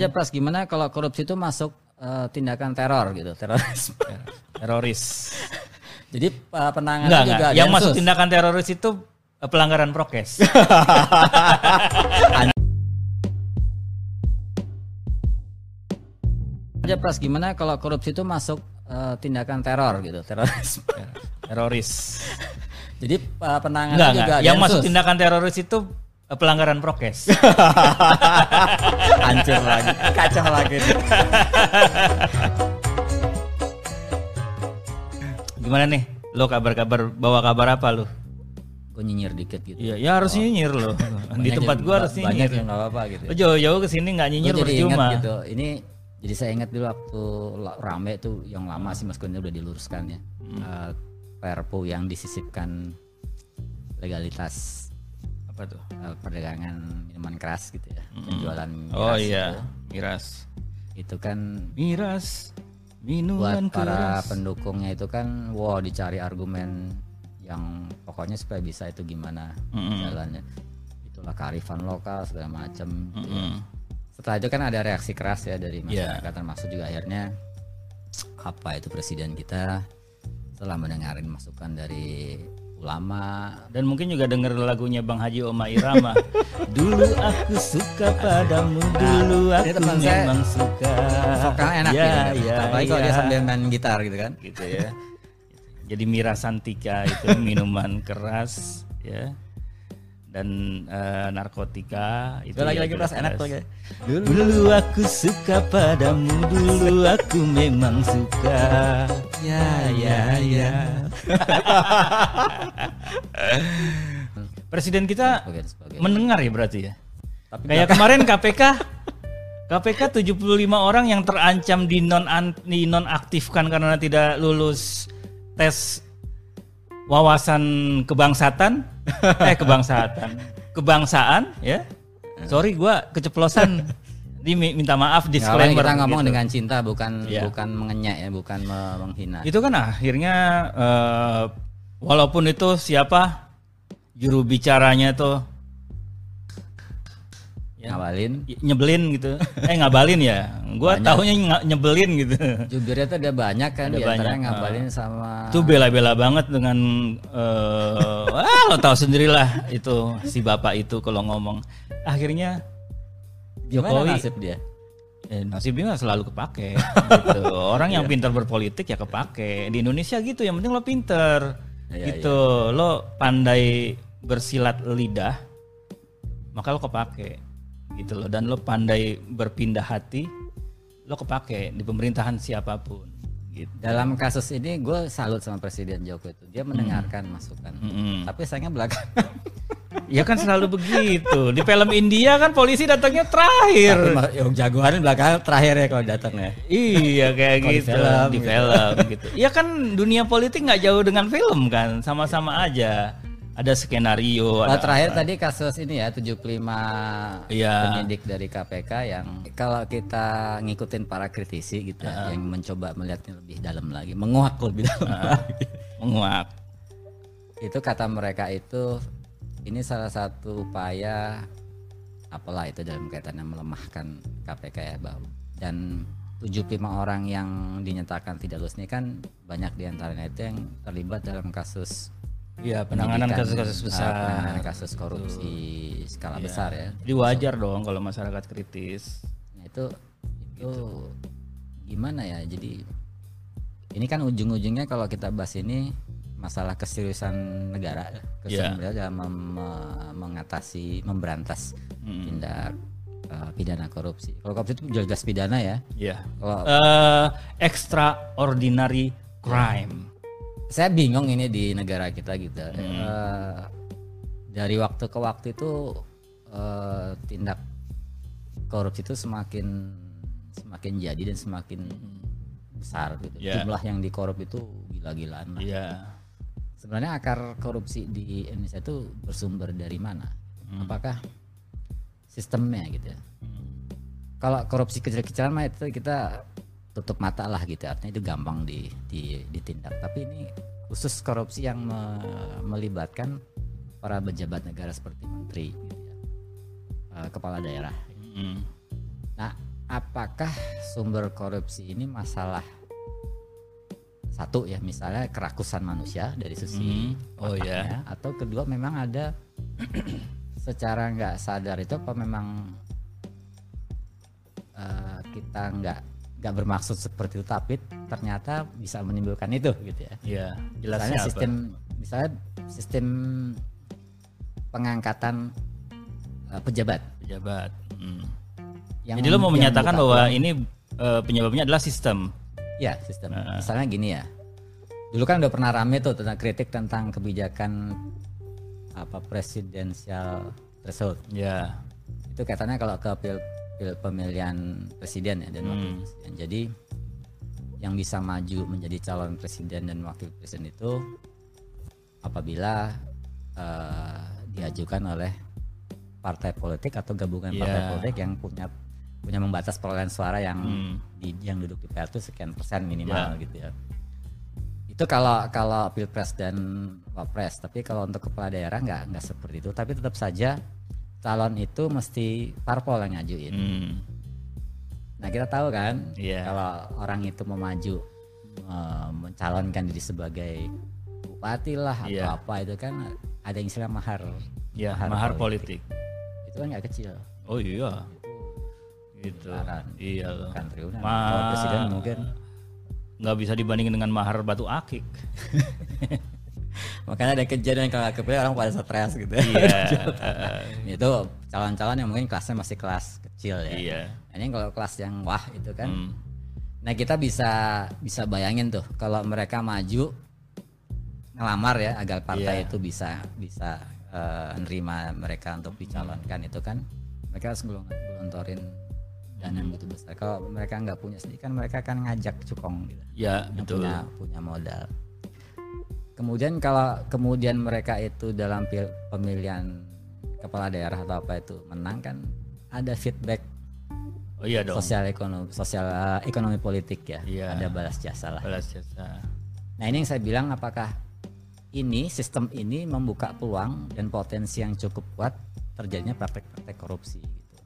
aja Pras gimana kalau korupsi itu masuk eh, tindakan teror gitu teroris Teroris. jadi eh, penanganan Enggak, juga enggak. Yang Densus. masuk tindakan teroris itu eh, pelanggaran prokes. aja Pras gimana kalau korupsi itu masuk eh, tindakan teror gitu teroris teroris. jadi eh, penanganan Enggak, juga enggak. Yang Densus. masuk tindakan teroris itu eh, pelanggaran prokes. hancur lagi kacau lagi Gimana nih? Lo kabar-kabar bawa kabar apa lo? gue nyinyir dikit gitu Iya, ya harus nyinyir lo. Di Banyak tempat gua harus banyak nyinyir. yang nggak apa-apa gitu Lo jauh-jauh ke sini nggak nyinyir Gue jadi ingat percuma. gitu. Ini jadi saya ingat dulu waktu rame tuh yang lama sih meskipun udah diluruskan ya. Hmm. Eh, Perpu yang disisipkan legalitas Apa tuh? eh, perdagangan minuman keras gitu ya. Penjualan miras Oh iya, itu. miras. Itu kan Miras, buat minuman para keras. pendukungnya itu kan wow dicari argumen yang pokoknya supaya bisa itu gimana Mm-mm. jalannya. Itulah kearifan lokal segala macam. gitu ya. Setelah itu kan ada reaksi keras ya dari Iya. masyarakat termasuk juga akhirnya apa itu presiden kita setelah mendengarin masukan dari ulama Dan mungkin juga denger lagunya Bang Haji Oma Irama. dulu aku suka padamu, dulu ini aku memang suka. vokal enak ya, gitu ya, apalagi kalau dia ya. sambil main gitar gitu kan gitu ya. Jadi Mirasantika itu minuman keras ya. Dan eh, narkotika itu lagi-lagi pas enak tuh kayak Dulu aku suka padamu, dulu aku memang suka. ya Ya, ya. Presiden kita mendengar ya berarti ya. tapi Kayak kemarin KPK KPK 75 orang yang terancam di non di nonaktifkan karena tidak lulus tes wawasan kebangsaan eh kebangsaan. Kebangsaan ya? Sorry gua keceplosan. Di minta maaf disclaimer kita ngomong gitu. dengan cinta bukan Iya. bukan mengenyak ya bukan me- menghina. Itu kan akhirnya eh, walaupun itu siapa? Juru bicaranya tuh ya, ngawalin nyebelin gitu. Eh ngabalin ya? Gua Banyak. tahunya nyebelin gitu. Jubirnya tuh ada banyak kan Ada di banyak, ngabalin sama itu bela-bela banget dengan eh ah lo tahu sendirilah itu si bapak itu kalau ngomong. Akhirnya gimana Jokowi nasib dia? Eh, nasibnya selalu kepake gitu. orang yang pintar berpolitik ya kepake. Di Indonesia gitu yang penting lo pinter. Iya, gitu. Lo pandai bersilat lidah maka lo kepake gitu loh dan lo pandai berpindah hati lo kepake di pemerintahan siapa pun gitu Dalam kasus ini gue salut sama Presiden Joko itu. Dia mendengarkan masukan. Mm-mm. Tapi sayangnya belakang. Ya kan selalu begitu. Di film India kan polisi datangnya terakhir. yang jagoan belakang terakhir ya kalau datang ya. Iya kayak Kalau di gitu film, di gitu. film gitu. Iya kan dunia politik nggak jauh dengan film kan, sama-sama aja. Ada skenario. Kalau ada terakhir apa. tadi kasus ini ya 75 Iya. penyidik dari KPK yang kalau kita ngikutin para kritisi gitu ya, yang mencoba melihatnya lebih dalam lagi, menguak lebih dalam lagi. menguak. Itu kata mereka itu ini salah satu upaya apalah itu dalam kaitannya melemahkan KPK ya bahwa dan 75 orang yang dinyatakan tidak lulus ini kan banyak di antaranya itu yang terlibat dalam kasus Iya penanganan kasus-kasus uh, besar. penanganan kasus korupsi skala Iya. besar ya Jadi wajar dong kalau masyarakat kritis. Nah, itu itu gimana ya? Jadi ini kan ujung-ujungnya kalau kita bahas ini masalah keseriusan negara, keseriusan Iya. negara dalam mem- mengatasi, memberantas tindak uh, pidana korupsi. Kalau korupsi itu jelas pidana ya. Iya. Kalau Eh, extraordinary crime. Saya bingung ini di negara kita gitu. Hmm. Eh, dari waktu ke waktu itu eh, tindak korupsi itu semakin semakin jadi dan semakin besar gitu. Ya. Jumlah yang dikorup itu gila-gilaan lah. Iya. Sebenarnya akar korupsi di Indonesia itu bersumber dari mana? Apakah sistemnya gitu ya? Kalau korupsi kecil-kecilan mah itu kita tutup mata lah gitu artinya itu gampang di, di- ditindak tapi ini khusus korupsi yang me- melibatkan para pejabat negara seperti menteri gitu ya. Eh, kepala daerah Mm. nah apakah sumber korupsi ini masalah satu ya misalnya kerakusan manusia dari sisi Hmm. Oh, otaknya, atau kedua memang ada secara nggak sadar itu apa memang eh, kita nggak nggak bermaksud seperti itu tapi ternyata bisa menimbulkan itu gitu ya Iya, jelasnya misalnya apa? sistem misalnya sistem pengangkatan eh, pejabat pejabat. Hmm. yang Jadi lo mau menyatakan bahwa peluang- ini eh, penyebabnya adalah sistem. ya sistem Heeh. misalnya gini ya dulu kan udah pernah rame tuh tentang kritik tentang kebijakan apa presidensial threshold Ya. itu katanya kalau ke pil, pil- pemilihan presiden ya dan wakil Hmm. presiden jadi yang bisa maju menjadi calon presiden dan wakil presiden itu apabila eh, diajukan oleh partai politik atau gabungan partai Yeah. politik yang punya punya membatas perolehan suara yang Hmm. di, yang duduk di PL itu sekian persen minimal Yeah. gitu ya itu kalau kalau pilpres dan wapres tapi kalau untuk kepala daerah nggak nggak seperti itu tapi tetap saja calon itu mesti parpol yang ngajuin Hmm. nah kita tahu kan Iya. kalau orang itu mau maju eh, mencalonkan diri sebagai bupati lah atau Iya. apa itu kan ada yang istilah mahar Ya, Mahar mahar politik. itu kan nggak kecil Oh iya. Gitu. Besaran. Iya kan triliunan Ma- kalau presiden mungkin nggak bisa dibandingin dengan mahar batu akik. makanya ada kejadian kalau kepilih orang pada stres gitu Iya. itu calon-calon yang mungkin kelasnya masih kelas kecil ya Iya. ini kalau kelas yang wah itu kan Hmm. nah kita bisa bisa bayangin tuh kalau mereka maju ngelamar ya agar partai Iya. itu bisa bisa eh, nerima mereka untuk dicalonkan itu kan mereka harus gelong- gelontorin dana yang begitu besar kalau mereka nggak punya sendiri kan mereka akan ngajak cukong gitu Ya, yang betul. punya punya modal. Kemudian kalau kemudian mereka itu dalam pil- pemilihan kepala daerah atau apa itu menang kan ada feedback Oh iya dong. sosial ekonomi sosial eh, ekonomi politik ya, Iya. ada balas jasa lah. Balas jasa. Nah ini yang saya bilang apakah ini sistem ini membuka peluang dan potensi yang cukup kuat terjadinya praktek-praktek korupsi gitu.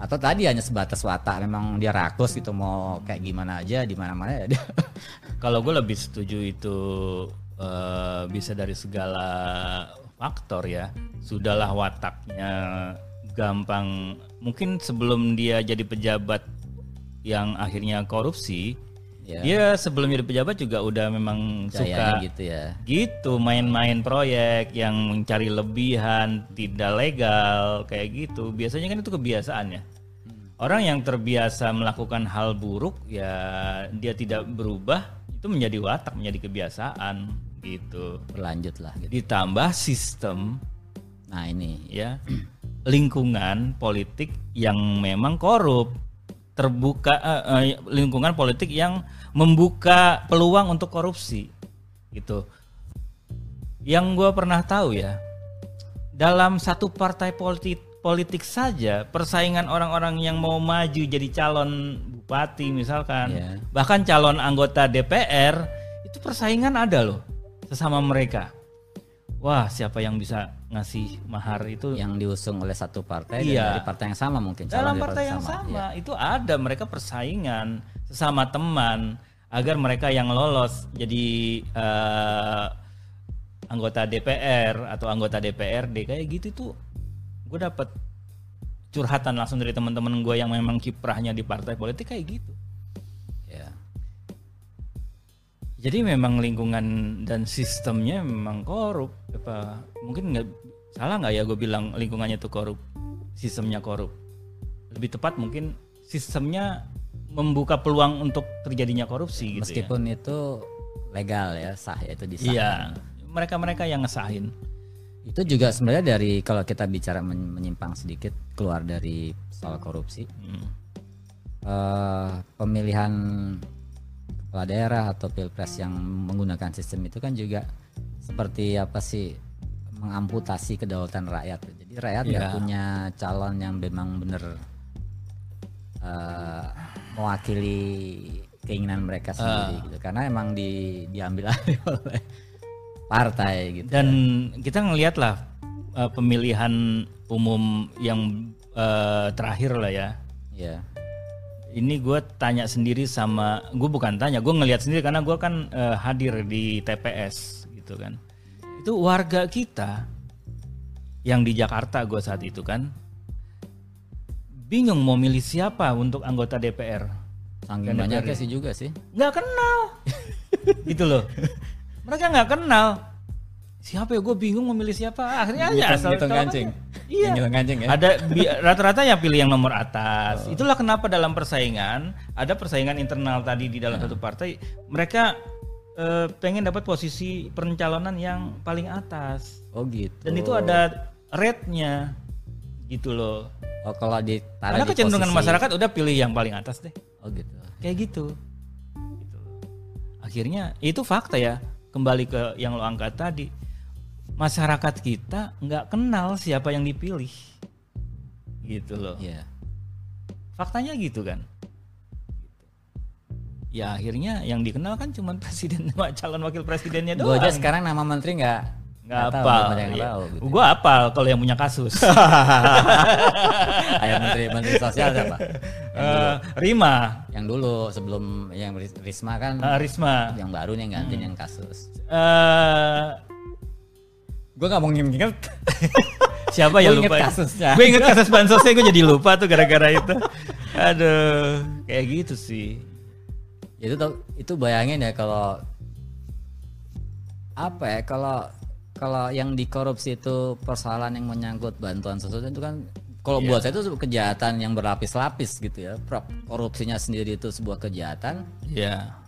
Atau tadi hanya sebatas watak memang dia rakus gitu mau kayak gimana aja di mana-mana ya dia Kalau gue lebih setuju itu eh, bisa dari segala faktor ya. Sudahlah wataknya gampang. Mungkin sebelum dia jadi pejabat yang akhirnya korupsi, ya, dia sebelum jadi pejabat juga udah memang gayanya suka gitu ya. gitu main-main proyek yang mencari lebihan tidak legal kayak gitu biasanya kan itu kebiasaan ya orang yang terbiasa melakukan hal buruk ya dia tidak berubah itu menjadi watak menjadi kebiasaan gitu. Berlanjut lah gitu. ditambah sistem Nah ini. ya lingkungan politik yang memang korup. Terbuka eh, eh, lingkungan politik yang membuka peluang untuk korupsi gitu. Yang gue pernah tahu ya dalam satu partai politik politik saja persaingan orang-orang yang mau maju jadi calon bupati misalkan Iya. bahkan calon anggota DPR itu persaingan ada loh sesama mereka wah siapa yang bisa ngasih mahar itu yang diusung oleh satu partai Iya. dan dari partai yang sama mungkin dalam dari partai yang Iya. sama itu ada mereka persaingan sesama teman agar mereka yang lolos jadi eh, anggota DPR atau anggota DPRD kayak gitu tuh gue dapet curhatan langsung dari teman-teman gue yang memang kiprahnya di partai politik kayak gitu Ya. Jadi memang lingkungan dan sistemnya memang korup apa mungkin nggak salah nggak ya gue bilang lingkungannya tuh korup sistemnya korup lebih tepat mungkin sistemnya membuka peluang untuk terjadinya korupsi gitu Meskipun itu legal ya sah ya itu ya disahkan. iya mereka mereka yang ngesahin Itu juga sebenarnya dari kalau kita bicara men- menyimpang sedikit keluar dari soal korupsi. Hmm. eh, pemilihan kepala daerah atau pilpres yang menggunakan sistem itu kan juga seperti apa sih mengamputasi kedaulatan rakyat. Jadi rakyat nggak Iya. punya calon yang memang benar eh, mewakili keinginan mereka sendiri gitu. Karena emang di, diambil alih oleh partai gitu. dan kita ngelihat lah eh, pemilihan umum yang eh, terakhir lah ya Ya. Ini gue tanya sendiri sama gue bukan tanya gue ngelihat sendiri karena gue kan eh, hadir di TPS gitu kan itu warga kita yang di Jakarta gue saat itu kan bingung mau milih siapa untuk anggota DPR Saking banyaknya DPR. sih juga sih. nggak kenal gitu loh mereka nggak kenal siapa ya gue bingung mau milih siapa akhirnya aja asal kancing. kan. Iya Ngitung kancing ya. ada rata-rata yang pilih yang nomor atas. Itulah kenapa dalam persaingan ada persaingan internal tadi di dalam satu partai mereka eh, pengen dapat posisi pencalonan yang paling atas Oh gitu. dan itu ada rate-nya gitu loh. Oh kalau ditaruh Karena di kecenderungan posisi- masyarakat udah pilih yang paling atas deh. Oh gitu. Kayak gitu. Gitu. Akhirnya itu fakta ya. Kembali ke yang lo angkat tadi. Masyarakat kita nggak kenal siapa yang dipilih. Gitu loh. Iya. Faktanya gitu kan. Ya akhirnya yang dikenal kan cuma presiden sama calon wakil presidennya Gue doang. aja sekarang nama menteri nggak nggak apal. ada yang Iya. tahu. Gitu. Gua apal kalau yang punya kasus. Ayah menteri menteri sosial siapa? Eh, Rima, Yang dulu sebelum yang Ris- Risma kan eh, Risma. yang baru nih yang gantiin Hmm. yang kasus. Eh, Gue nggak mau nginget siapa ya lupa? kasusnya. Gue inget kasus bansosnya gue jadi lupa tuh gara-gara itu. Aduh, kayak gitu sih. itu tau- itu bayangin ya kalau apa ya kalau kalau yang dikorupsi itu persoalan yang menyangkut bantuan sosial itu kan kalau Iya. buat saya itu sebuah kejahatan yang berlapis-lapis gitu ya korupsinya sendiri itu sebuah kejahatan Ya.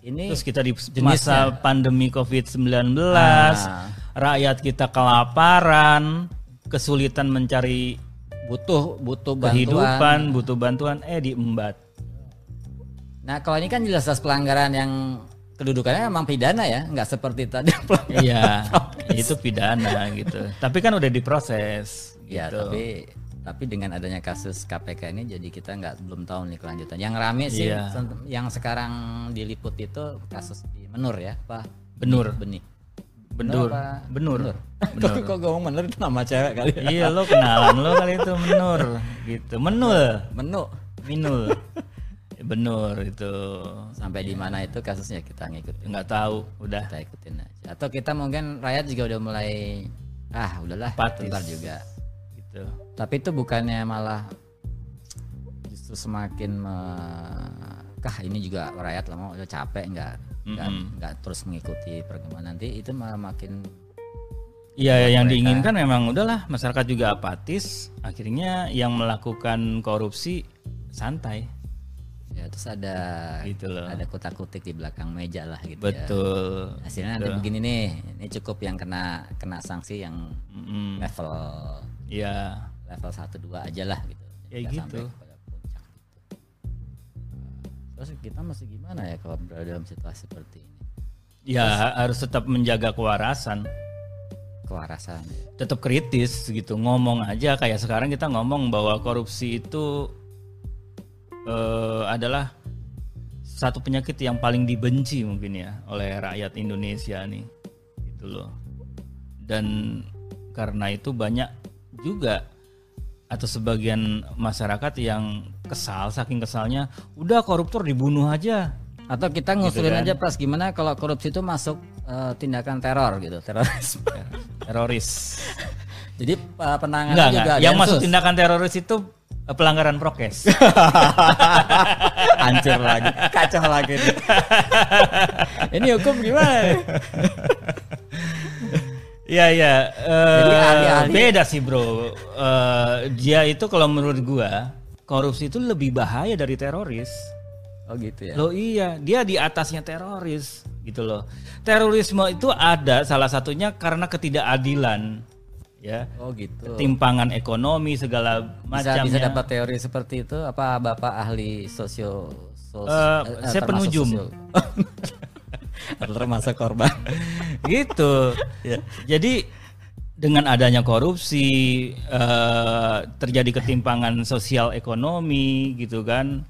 ini Terus kita di jenisnya. masa pandemi COVID-19, Ah. Rakyat kita kelaparan, kesulitan mencari butuh butuh bantuan kehidupan, butuh bantuan, eh diembat. nah kalau ini kan jelas-jelas pelanggaran yang kedudukannya memang pidana ya nggak seperti tadi Iya, itu pidana gitu. Tapi kan udah diproses. Ya, gitu. tapi tapi dengan adanya kasus KPK ini jadi kita nggak belum tahu nih kelanjutan. Yang rame sih Iya. sen- yang sekarang diliput itu kasus di Menur ya, Pak. Benur. Benih. Benur, benur, Benur. Kok ngomong Menur itu nama cewek kali ya? iya lo kenalan lo kali itu menur gitu. Menul, Menu. minul. Benur itu. Sampai di mana itu kasusnya kita ngikutin. Nggak tahu, udah Kita ikutin aja. Atau kita mungkin rakyat juga udah mulai ah udahlah bentar juga. gitu. Tapi itu bukannya malah justru semakin me- kah ini juga rakyat lama udah capek nggak nggak nggak terus mengikuti perkembangan nanti itu malah makin Iya, yang diinginkan memang udahlah masyarakat juga apatis. Akhirnya yang melakukan korupsi santai, ya terus ada gitu loh. ada kutak-kutik di belakang meja lah gitu ya. Betul. Hasilnya nanti begini nih, ini cukup yang kena kena sanksi yang Mm-mm. level Iya. level 1 2 aja lah gitu. Ya gitu. sampai gitu. Terus kita masih gimana ya kalau berada dalam situasi seperti ini? Ya harus tetap menjaga kewarasan. Kewarasan ya. tetap kritis gitu ngomong aja kayak sekarang kita ngomong bahwa korupsi itu eh, adalah satu penyakit yang paling dibenci mungkin ya oleh rakyat Indonesia nih gitu loh dan karena itu banyak juga atau sebagian masyarakat yang kesal saking kesalnya udah koruptor dibunuh aja Atau kita Gitu ngusulin kan. aja pas gimana kalau korupsi itu masuk eh, tindakan teror gitu, terorisme. teroris Jadi eh, penanganan enggak juga enggak yang masuk tindakan teroris itu eh, pelanggaran prokes hancur lagi, kacau lagi. nih. Ini hukum gimana? nih? Iya iya. Jadi ahli-ahli- beda sih bro. Eh, dia itu kalau menurut gua korupsi itu lebih bahaya dari teroris. Oh gitu ya. Loh iya, dia di atasnya teroris gitu loh. Terorisme itu ada salah satunya karena ketidakadilan, ya, Oh gitu. timpangan ekonomi segala Bisa macamnya. bisa dapat teori seperti itu apa Bapak ahli sosio sos- Eh, eh, saya penujum. sosio- termasuk korban. gitu. Jadi dengan adanya korupsi eh, terjadi ketimpangan sosial ekonomi gitu kan.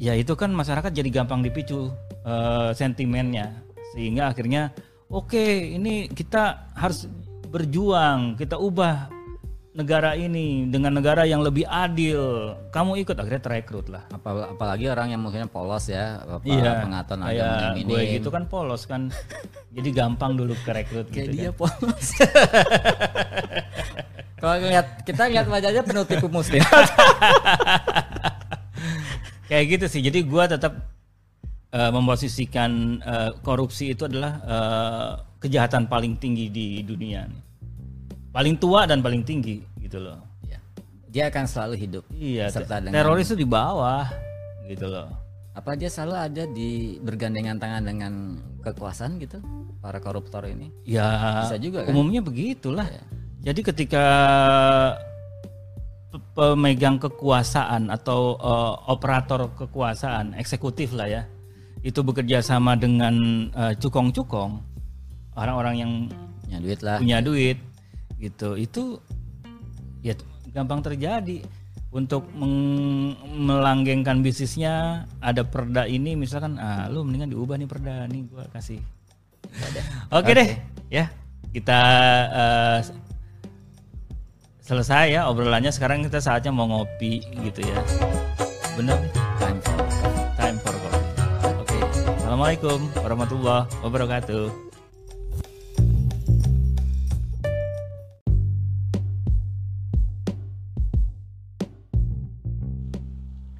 Ya itu kan masyarakat jadi gampang dipicu eh, sentimennya sehingga akhirnya oke ini kita harus berjuang, kita ubah negara ini dengan negara yang lebih adil. Kamu ikut akhirnya terekrut lah. Apa, apalagi orang yang mungkin polos ya, Iya. pengaturan agama ini. gue gitu kan polos kan. Jadi gampang dulu kerekrut gitu dia kan. polos. Kalau ngeliat kita lihat wajahnya penuh tipu muslim. Kayak gitu sih. Jadi gua tetap eh, memposisikan eh, korupsi itu adalah eh, kejahatan paling tinggi di dunia nih. Paling tua dan paling tinggi gitu loh. Ya. Dia akan selalu hidup. Iya, Serta dengan- teroris itu di bawah gitu loh. Apa dia selalu ada di bergandengan tangan dengan kekuasaan gitu? Para koruptor ini. Ya, Bisa juga kan? umumnya begitulah. Iya. Jadi ketika pe- pemegang kekuasaan atau eh, operator kekuasaan, eksekutif lah ya, itu bekerja sama dengan eh, cukong-cukong, orang-orang yang Punya duit lah. punya duit, gitu, itu ya gampang terjadi. Untuk meng- melanggengkan bisnisnya ada perda ini misalkan ah lu mendingan diubah nih perda nih gua kasih Oke deh, ya kita eh, selesai ya obrolannya. Sekarang kita saatnya mau ngopi gitu ya. Bener nih, Time for time for coffee. Oke, assalamualaikum warahmatullahi wabarakatuh.